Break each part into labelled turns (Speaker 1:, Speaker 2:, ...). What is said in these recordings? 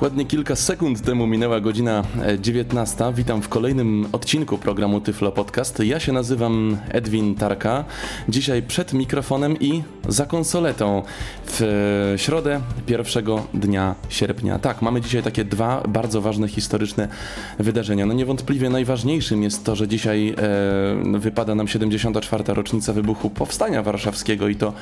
Speaker 1: Dokładnie kilka sekund temu minęła godzina 19. E, Witam w kolejnym odcinku programu Tyflo Podcast. Ja się nazywam Edwin Tarka. Dzisiaj przed mikrofonem i za konsoletą w e, środę pierwszego dnia sierpnia. Tak, mamy dzisiaj takie dwa bardzo ważne historyczne wydarzenia. No niewątpliwie najważniejszym jest to, że dzisiaj e, wypada nam 74. rocznica wybuchu Powstania Warszawskiego i to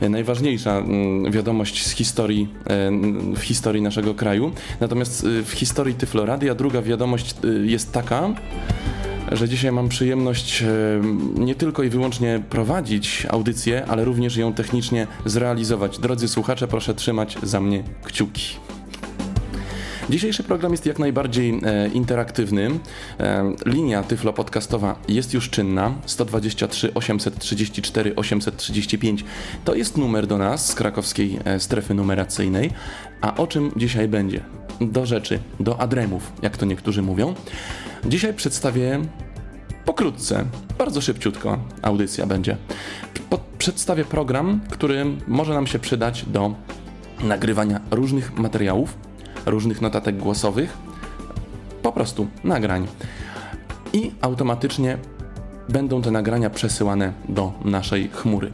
Speaker 1: najważniejsza m, mm, wiadomość z historii, e, w historii naszego kraju. Natomiast y, w historii Tyfloradia druga wiadomość y, jest taka, że dzisiaj mam przyjemność y, nie tylko i wyłącznie prowadzić audycję, ale również ją technicznie zrealizować. Drodzy słuchacze, proszę trzymać za mnie kciuki. Dzisiejszy program jest jak najbardziej e, interaktywny. E, linia Tyflo Podcastowa jest już czynna. 123 834 835 to jest numer do nas z krakowskiej e, strefy numeracyjnej. A o czym dzisiaj będzie? Do rzeczy, do adremów, jak to niektórzy mówią. Dzisiaj przedstawię pokrótce, bardzo szybciutko audycja będzie. Po, przedstawię program, który może nam się przydać do nagrywania różnych materiałów, różnych notatek głosowych, po prostu nagrań. I automatycznie będą te nagrania przesyłane do naszej chmury.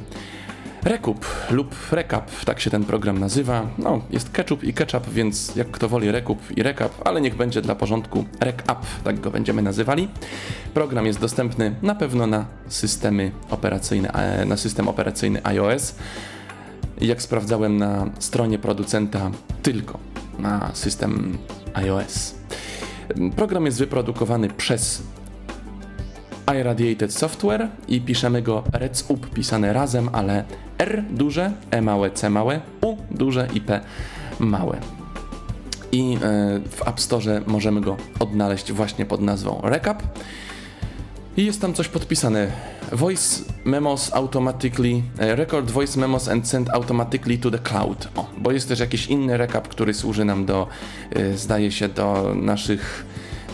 Speaker 1: Rekup lub recap, tak się ten program nazywa. No, jest ketchup i ketchup, więc jak kto woli rekup i recap, ale niech będzie dla porządku recap, tak go będziemy nazywali. Program jest dostępny na pewno na systemy operacyjne, e, na system operacyjny iOS. Jak sprawdzałem na stronie producenta, tylko na system iOS. Program jest wyprodukowany przez iRadiated Software i piszemy go REDSUP pisane razem, ale R duże, E małe, C małe, U duże i P małe. I e, w App Store możemy go odnaleźć właśnie pod nazwą Recap. I jest tam coś podpisane. Voice memos automatically, e, record voice memos and send automatically to the cloud. O, bo jest też jakiś inny recap, który służy nam do, e, zdaje się, do naszych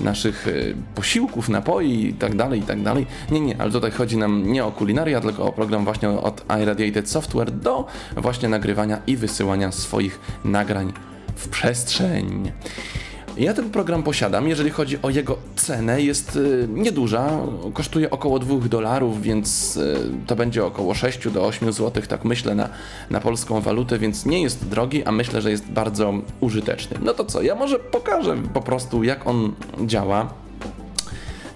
Speaker 1: naszych e, posiłków, napoi i tak dalej, i tak dalej. Nie, nie, ale tutaj chodzi nam nie o kulinaria, tylko o program właśnie od iRadiated Software do właśnie nagrywania i wysyłania swoich nagrań w przestrzeń. Ja ten program posiadam, jeżeli chodzi o jego cenę, jest y, nieduża, kosztuje około 2 dolarów, więc y, to będzie około 6 do 8 zł, tak myślę, na, na polską walutę, więc nie jest drogi, a myślę, że jest bardzo użyteczny. No to co, ja może pokażę po prostu, jak on działa.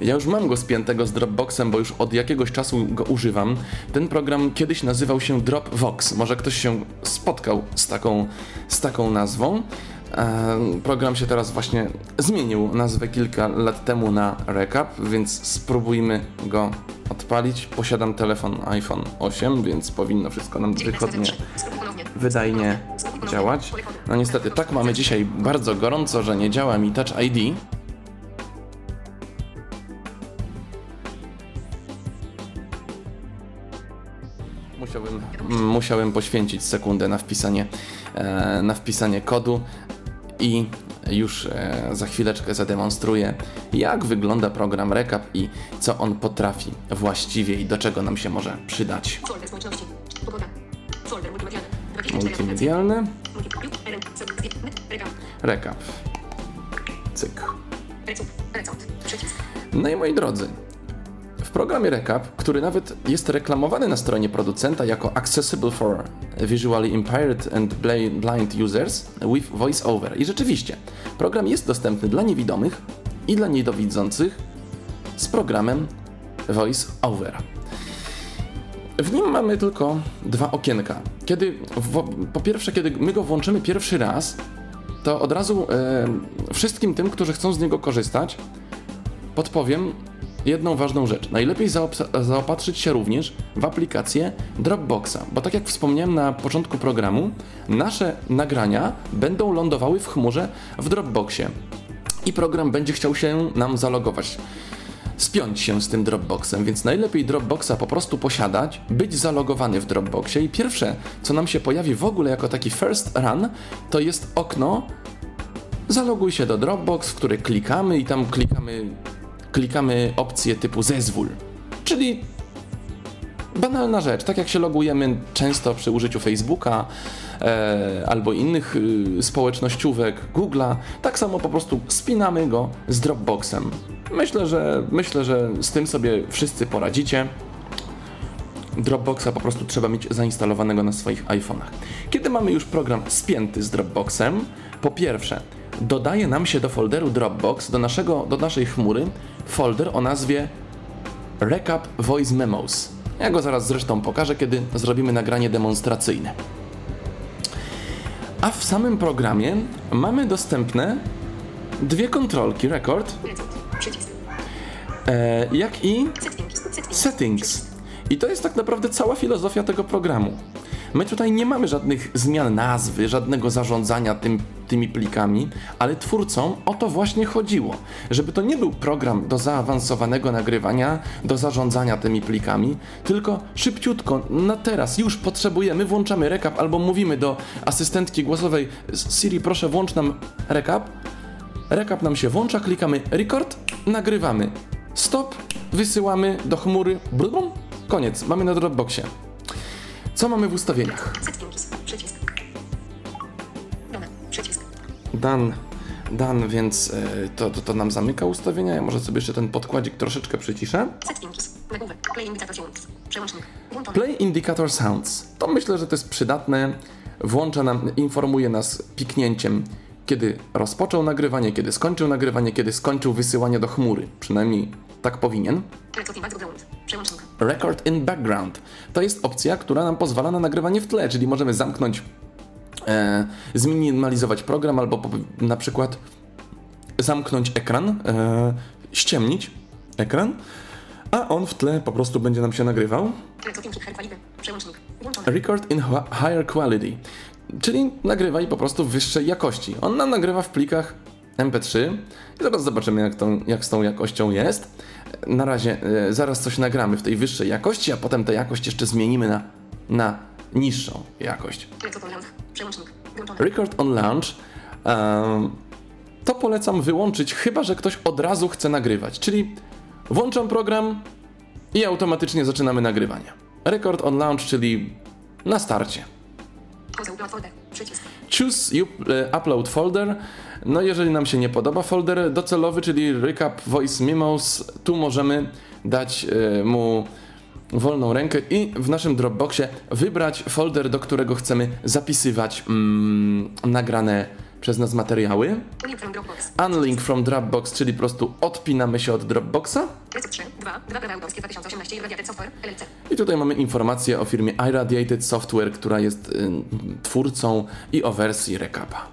Speaker 1: Ja już mam go spiętego z Dropboxem, bo już od jakiegoś czasu go używam. Ten program kiedyś nazywał się Dropbox. Może ktoś się spotkał z taką, z taką nazwą. Program się teraz właśnie zmienił nazwę kilka lat temu na Recap, więc spróbujmy go odpalić. Posiadam telefon iPhone 8, więc powinno wszystko nam wygodnie, wydajnie działać. No niestety tak mamy dzisiaj bardzo gorąco, że nie działa mi Touch ID. Musiałbym, musiałem poświęcić sekundę na wpisanie, e, na wpisanie kodu i już e, za chwileczkę zademonstruję, jak wygląda program Recap i co on potrafi właściwie i do czego nam się może przydać. Multimedialny. Recap. Cyk. No i moi drodzy, programie Recap, który nawet jest reklamowany na stronie producenta jako accessible for visually impaired and blind users with voiceover. I rzeczywiście, program jest dostępny dla niewidomych i dla niedowidzących z programem VoiceOver. W nim mamy tylko dwa okienka. Kiedy, po pierwsze, kiedy my go włączymy pierwszy raz, to od razu e, wszystkim tym, którzy chcą z niego korzystać, podpowiem, jedną ważną rzecz. Najlepiej zaopatrzyć się również w aplikację Dropboxa, bo tak jak wspomniałem na początku programu, nasze nagrania będą lądowały w chmurze w Dropboxie i program będzie chciał się nam zalogować. spiąć się z tym Dropboxem, więc najlepiej Dropboxa po prostu posiadać, być zalogowany w Dropboxie i pierwsze, co nam się pojawi w ogóle jako taki first run, to jest okno zaloguj się do Dropbox, w które klikamy i tam klikamy, klikamy opcję typu zezwól, czyli banalna rzecz, tak jak się logujemy często przy użyciu Facebooka e, albo innych y, społecznościówek Google'a, tak samo po prostu spinamy go z Dropboxem. Myślę, że myślę, że z tym sobie wszyscy poradzicie. Dropboxa po prostu trzeba mieć zainstalowanego na swoich iPhone'ach. Kiedy mamy już program spięty z Dropboxem, po pierwsze, dodaje nam się do folderu Dropbox, do, naszego, do naszej chmury, folder o nazwie Recap Voice Memos. Ja go zaraz zresztą pokażę, kiedy zrobimy nagranie demonstracyjne. A w samym programie mamy dostępne dwie kontrolki Record, e, jak i Settings. I to jest tak naprawdę cała filozofia tego programu. My tutaj nie mamy żadnych zmian nazwy, żadnego zarządzania tym, tymi plikami, ale twórcom o to właśnie chodziło, żeby to nie był program do zaawansowanego nagrywania, do zarządzania tymi plikami, tylko szybciutko, na teraz, już potrzebujemy, włączamy recap albo mówimy do asystentki głosowej Siri, proszę włącz nam recap. Recap nam się włącza, klikamy record, nagrywamy. Stop, wysyłamy do chmury, blum, koniec, mamy na Dropboxie. Co mamy w ustawieniach? Dan, Dan, więc e, to, to, to nam zamyka ustawienia. Ja może sobie jeszcze ten podkładzik troszeczkę przyciszę. Play Indicator Sounds. To myślę, że to jest przydatne. Włącza nam, informuje nas piknięciem, kiedy rozpoczął nagrywanie, kiedy skończył nagrywanie, kiedy skończył wysyłanie do chmury. Przynajmniej tak powinien. Record in background. To jest opcja, która nam pozwala na nagrywanie w tle, czyli możemy zamknąć, e, zminimalizować program albo po, na przykład zamknąć ekran, e, ściemnić ekran, a on w tle po prostu będzie nam się nagrywał. Record in higher quality, czyli nagrywaj po prostu w wyższej jakości. On nam nagrywa w plikach MP3 i zaraz zobaczymy jak, tą, jak z tą jakością jest. Na razie e, zaraz coś nagramy w tej wyższej jakości, a potem tę jakość jeszcze zmienimy na, na niższą jakość. Record on launch e, to polecam wyłączyć, chyba że ktoś od razu chce nagrywać, czyli włączam program i automatycznie zaczynamy nagrywanie. Record on launch, czyli na starcie. Choose you, e, upload folder. No jeżeli nam się nie podoba folder docelowy, czyli recap voice memos, tu możemy dać e, mu wolną rękę i w naszym Dropboxie wybrać folder, do którego chcemy zapisywać mm, nagrane przez nas materiały. Unlink from Dropbox, czyli po prostu odpinamy się od Dropboxa. I tutaj mamy informację o firmie iRadiated Software, która jest y, twórcą i o wersji Recapa.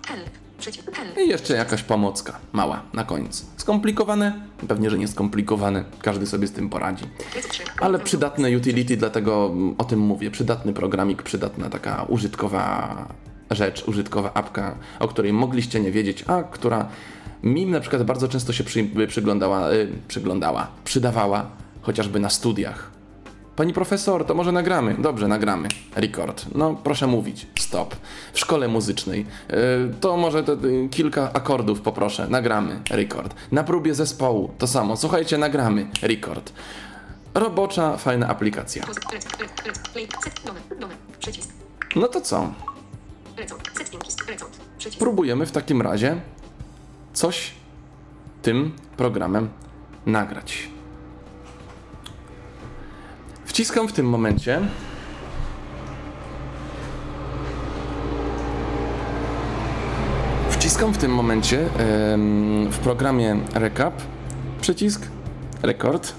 Speaker 1: I jeszcze jakaś pomocka, mała, na końcu. Skomplikowane? Pewnie, że nie skomplikowane, każdy sobie z tym poradzi. Ale przydatne utility, dlatego o tym mówię. Przydatny programik, przydatna taka użytkowa rzecz, użytkowa apka, o której mogliście nie wiedzieć, a która mi na przykład bardzo często się przy, przyglądała, yy, przyglądała, przydawała, chociażby na studiach. Pani profesor, to może nagramy? Dobrze, nagramy. Record. No, proszę mówić. Stop. W szkole muzycznej. Yy, to może te, yy, kilka akordów poproszę. Nagramy. Record. Na próbie zespołu. To samo. Słuchajcie, nagramy. Record. Robocza, fajna aplikacja. No to co? Próbujemy w takim razie coś tym programem nagrać. Wciskam w tym momencie Wciskam w tym momencie w programie Recap przycisk Rekord.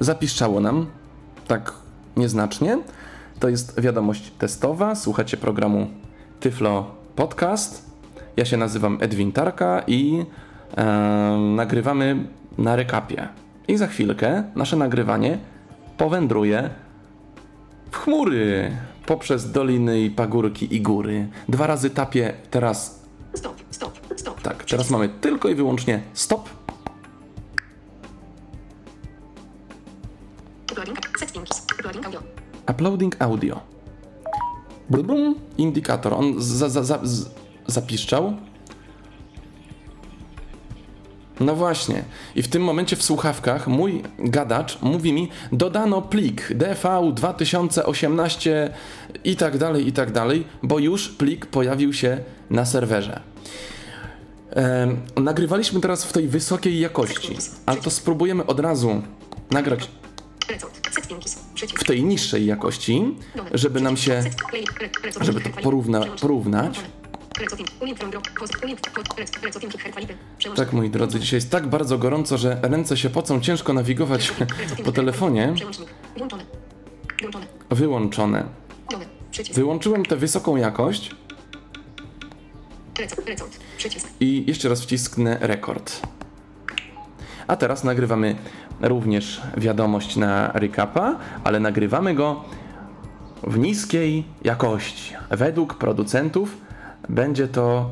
Speaker 1: Zapiszczało nam tak nieznacznie. To jest wiadomość testowa. Słuchacie programu Tyflo Podcast. Ja się nazywam Edwin Tarka i e, nagrywamy na rekapie. I za chwilkę nasze nagrywanie powędruje w chmury poprzez doliny i pagórki i góry. Dwa razy tapię teraz.
Speaker 2: Stop, stop, stop.
Speaker 1: Tak, teraz mamy tylko i wyłącznie stop. Uploading audio. Blum, indikator. On za, za, za, zapiszczał. No właśnie. I w tym momencie w słuchawkach mój gadacz mówi mi dodano plik DV 2018 i tak dalej, i tak dalej, bo już plik pojawił się na serwerze. Ehm, nagrywaliśmy teraz w tej wysokiej jakości, ale to spróbujemy od razu nagrać w tej niższej jakości, żeby nam się, żeby to porówna, porównać. Tak, moi drodzy, dzisiaj jest tak bardzo gorąco, że ręce się pocą, ciężko nawigować po telefonie. Wyłączone. Wyłączyłem tę wysoką jakość. I jeszcze raz wcisknę rekord. A teraz nagrywamy również wiadomość na recapa, ale nagrywamy go w niskiej jakości. Według producentów będzie to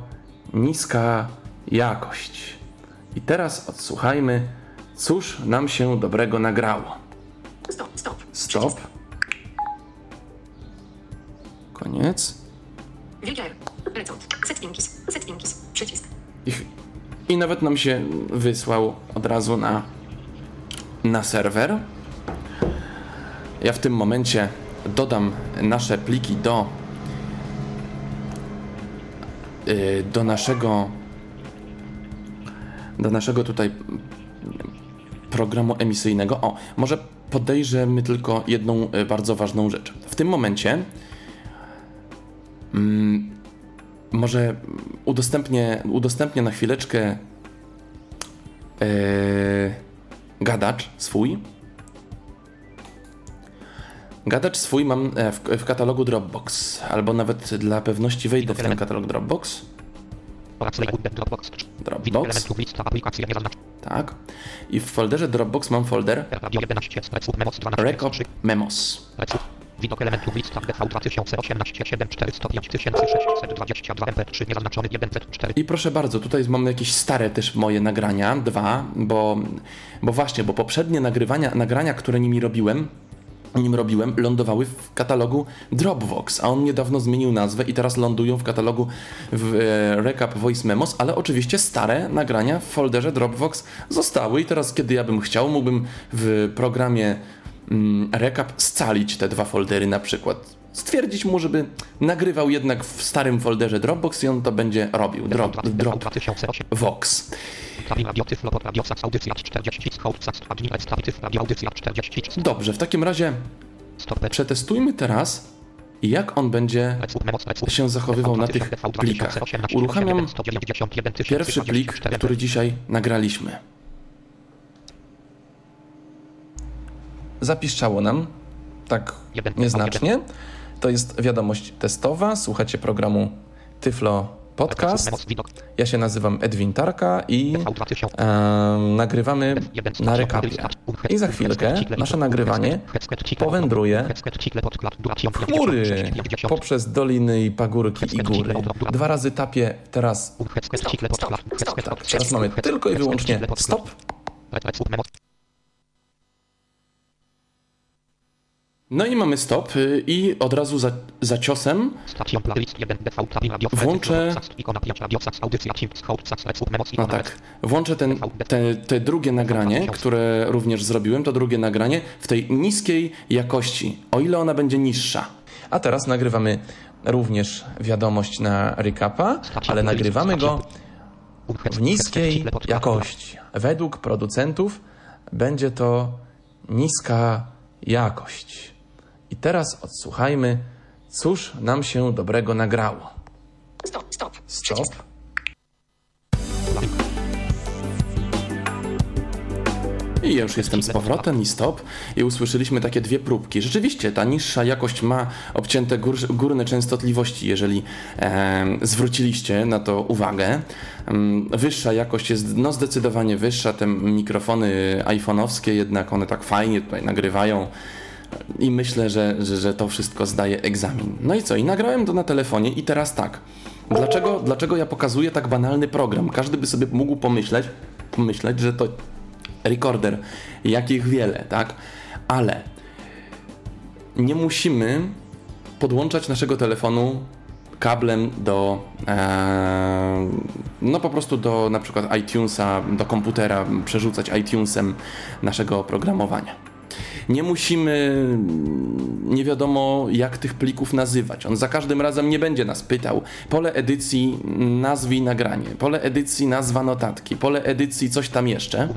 Speaker 1: niska jakość. I teraz odsłuchajmy, cóż nam się dobrego nagrało.
Speaker 2: Stop, stop.
Speaker 1: Stop. Koniec. I, I nawet nam się wysłał od razu na, na serwer. Ja w tym momencie dodam nasze pliki do do naszego do naszego tutaj programu emisyjnego. O, może podejrzymy tylko jedną y, bardzo ważną rzecz. W tym momencie mm, może udostępnię, udostępnię na chwileczkę yy, gadacz swój. Gadacz swój mam e, w, w katalogu Dropbox, albo nawet dla pewności wejdę w ten katalog Dropbox.
Speaker 3: Dropbox.
Speaker 1: Tak. I w folderze Dropbox mam folder
Speaker 3: Radio 11 Speców Memos 12
Speaker 1: Record Memos.
Speaker 3: Speców. Widok elementów lista DV 2018 7405 622 MP3 niezaznaczony 104
Speaker 1: I proszę bardzo, tutaj mam jakieś stare też moje nagrania, dwa, bo, bo właśnie, bo poprzednie nagrywania, nagrania, które nimi robiłem, nim robiłem, lądowały w katalogu Dropbox, a on niedawno zmienił nazwę i teraz lądują w katalogu w e, Recap Voice Memos, ale oczywiście stare nagrania w folderze Dropbox zostały i teraz, kiedy ja bym chciał, mógłbym w programie mm, Recap scalić te dwa foldery na przykład. Stwierdzić mu, żeby nagrywał jednak w starym folderze Dropbox i on to będzie robił. Drop, drop,
Speaker 3: 2008
Speaker 1: Vox.
Speaker 3: Klawi radio Tyflo pod radio Sax audycja 40 Scout Sax admin Extra Tyf radio audycja 40
Speaker 1: Dobrze, w takim razie przetestujmy teraz, jak on będzie się zachowywał na tych plikach. Uruchamiam pierwszy plik, który dzisiaj nagraliśmy. Zapiszczało nam, tak nieznacznie. To jest wiadomość testowa. Słuchacie programu Tyflo Podcast. Ja się nazywam Edwin Tarka i e, nagrywamy na rekapie. I za chwilkę nasze nagrywanie powędruje w chmury poprzez doliny i pagórki i góry. Dwa razy tapię teraz. Tak, teraz mamy tylko i wyłącznie stop. No i mamy stop y, i od razu za, za ciosem Włączę- No tak, włączę ten, te, te drugie nagranie, które również zrobiłem, to drugie nagranie w tej niskiej jakości, o ile ona będzie niższa. A teraz nagrywamy również wiadomość na recapa, ale nagrywamy go w niskiej jakości. Według producentów będzie to niska jakość. I teraz odsłuchajmy, cóż nam się dobrego nagrało.
Speaker 2: Stop, stop.
Speaker 1: Stop. I ja już jestem z powrotem i stop. I usłyszeliśmy takie dwie próbki. Rzeczywiście, ta niższa jakość ma obcięte gór, górne częstotliwości, jeżeli e, zwróciliście na to uwagę. Wyższa jakość jest no zdecydowanie wyższa. Te mikrofony iPhone'owskie jednak one tak fajnie tutaj nagrywają I myślę, że, że, że to wszystko zdaje egzamin. No i co? I nagrałem to na telefonie i teraz tak. Dlaczego, dlaczego ja pokazuję tak banalny program? Każdy by sobie mógł pomyśleć, pomyśleć, że to recorder, jakich wiele, tak? Ale nie musimy podłączać naszego telefonu kablem do e, no po prostu do na przykład iTunesa, do komputera, przerzucać iTunesem naszego oprogramowania. Nie musimy nie wiadomo jak tych plików nazywać. On za każdym razem nie będzie nas pytał. Pole edycji nazwij nagranie, pole edycji nazwa notatki, pole edycji coś tam jeszcze.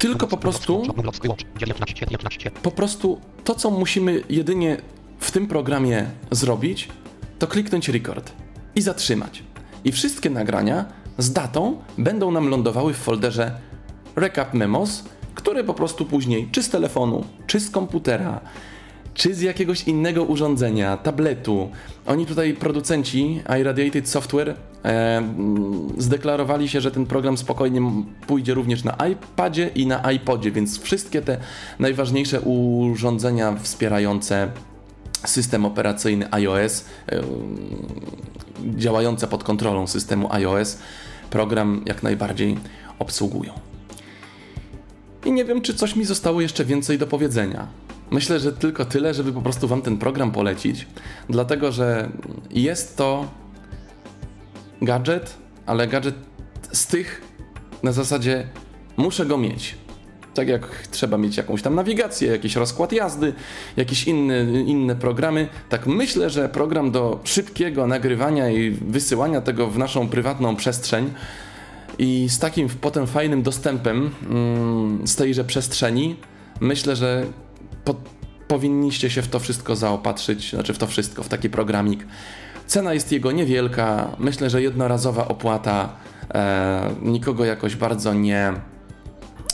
Speaker 1: Tylko po prostu po prostu to, co musimy jedynie w tym programie zrobić, to kliknąć record i zatrzymać. I wszystkie nagrania z datą będą nam lądowały w folderze Recap Memos, które po prostu później czy z telefonu, czy z komputera, czy z jakiegoś innego urządzenia, tabletu. Oni tutaj, producenci iRadiated Software, e, zdeklarowali się, że ten program spokojnie pójdzie również na iPadzie i na iPodzie, więc wszystkie te najważniejsze urządzenia wspierające system operacyjny iOS, e, działające pod kontrolą systemu iOS, program jak najbardziej obsługują. I nie wiem, czy coś mi zostało jeszcze więcej do powiedzenia. Myślę, że tylko tyle, żeby po prostu Wam ten program polecić, dlatego że jest to gadżet, ale gadżet z tych na zasadzie muszę go mieć. Tak jak trzeba mieć jakąś tam nawigację, jakiś rozkład jazdy, jakieś inne, inne programy, tak myślę, że program do szybkiego nagrywania i wysyłania tego w naszą prywatną przestrzeń i z takim potem fajnym dostępem mm, z tejże przestrzeni, myślę, że po, powinniście się w to wszystko zaopatrzyć, znaczy w to wszystko, w taki programik. Cena jest jego niewielka, myślę, że jednorazowa opłata e, nikogo jakoś bardzo nie,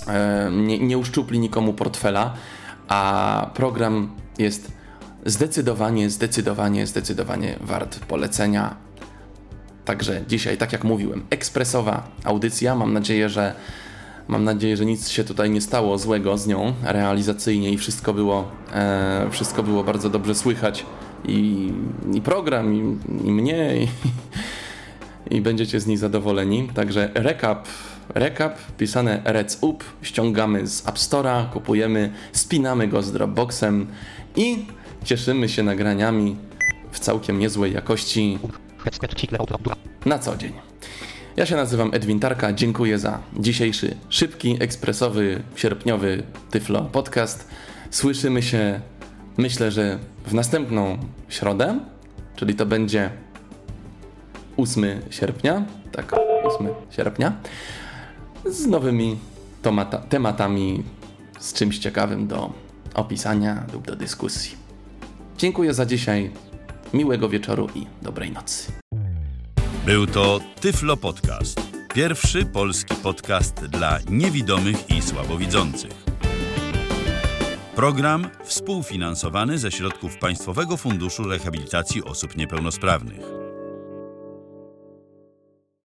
Speaker 1: e, nie, nie uszczupli nikomu portfela, a program jest zdecydowanie, zdecydowanie, zdecydowanie wart polecenia. Także dzisiaj, tak jak mówiłem, ekspresowa audycja. Mam nadzieję, że mam nadzieję, że nic się tutaj nie stało złego z nią realizacyjnie i wszystko było, e, wszystko było bardzo dobrze słychać. I, i program, i, i mnie, i, i będziecie z niej zadowoleni. Także recap, recap pisane Reds Up, ściągamy z App Store'a, kupujemy, spinamy go z Dropboxem i cieszymy się nagraniami w całkiem niezłej jakości na co dzień. Ja się nazywam Edwin Tarka, dziękuję za dzisiejszy szybki, ekspresowy, sierpniowy Tyflo podcast. Słyszymy się, myślę, że w następną środę, czyli to będzie 8 sierpnia, tak, 8 sierpnia, z nowymi tomata, tematami, z czymś ciekawym do opisania lub do dyskusji. Dziękuję za dzisiaj. Miłego wieczoru i dobrej nocy.
Speaker 4: Był to Tyflo Podcast. Pierwszy polski podcast dla niewidomych i słabowidzących. Program współfinansowany ze środków Państwowego Funduszu Rehabilitacji Osób Niepełnosprawnych.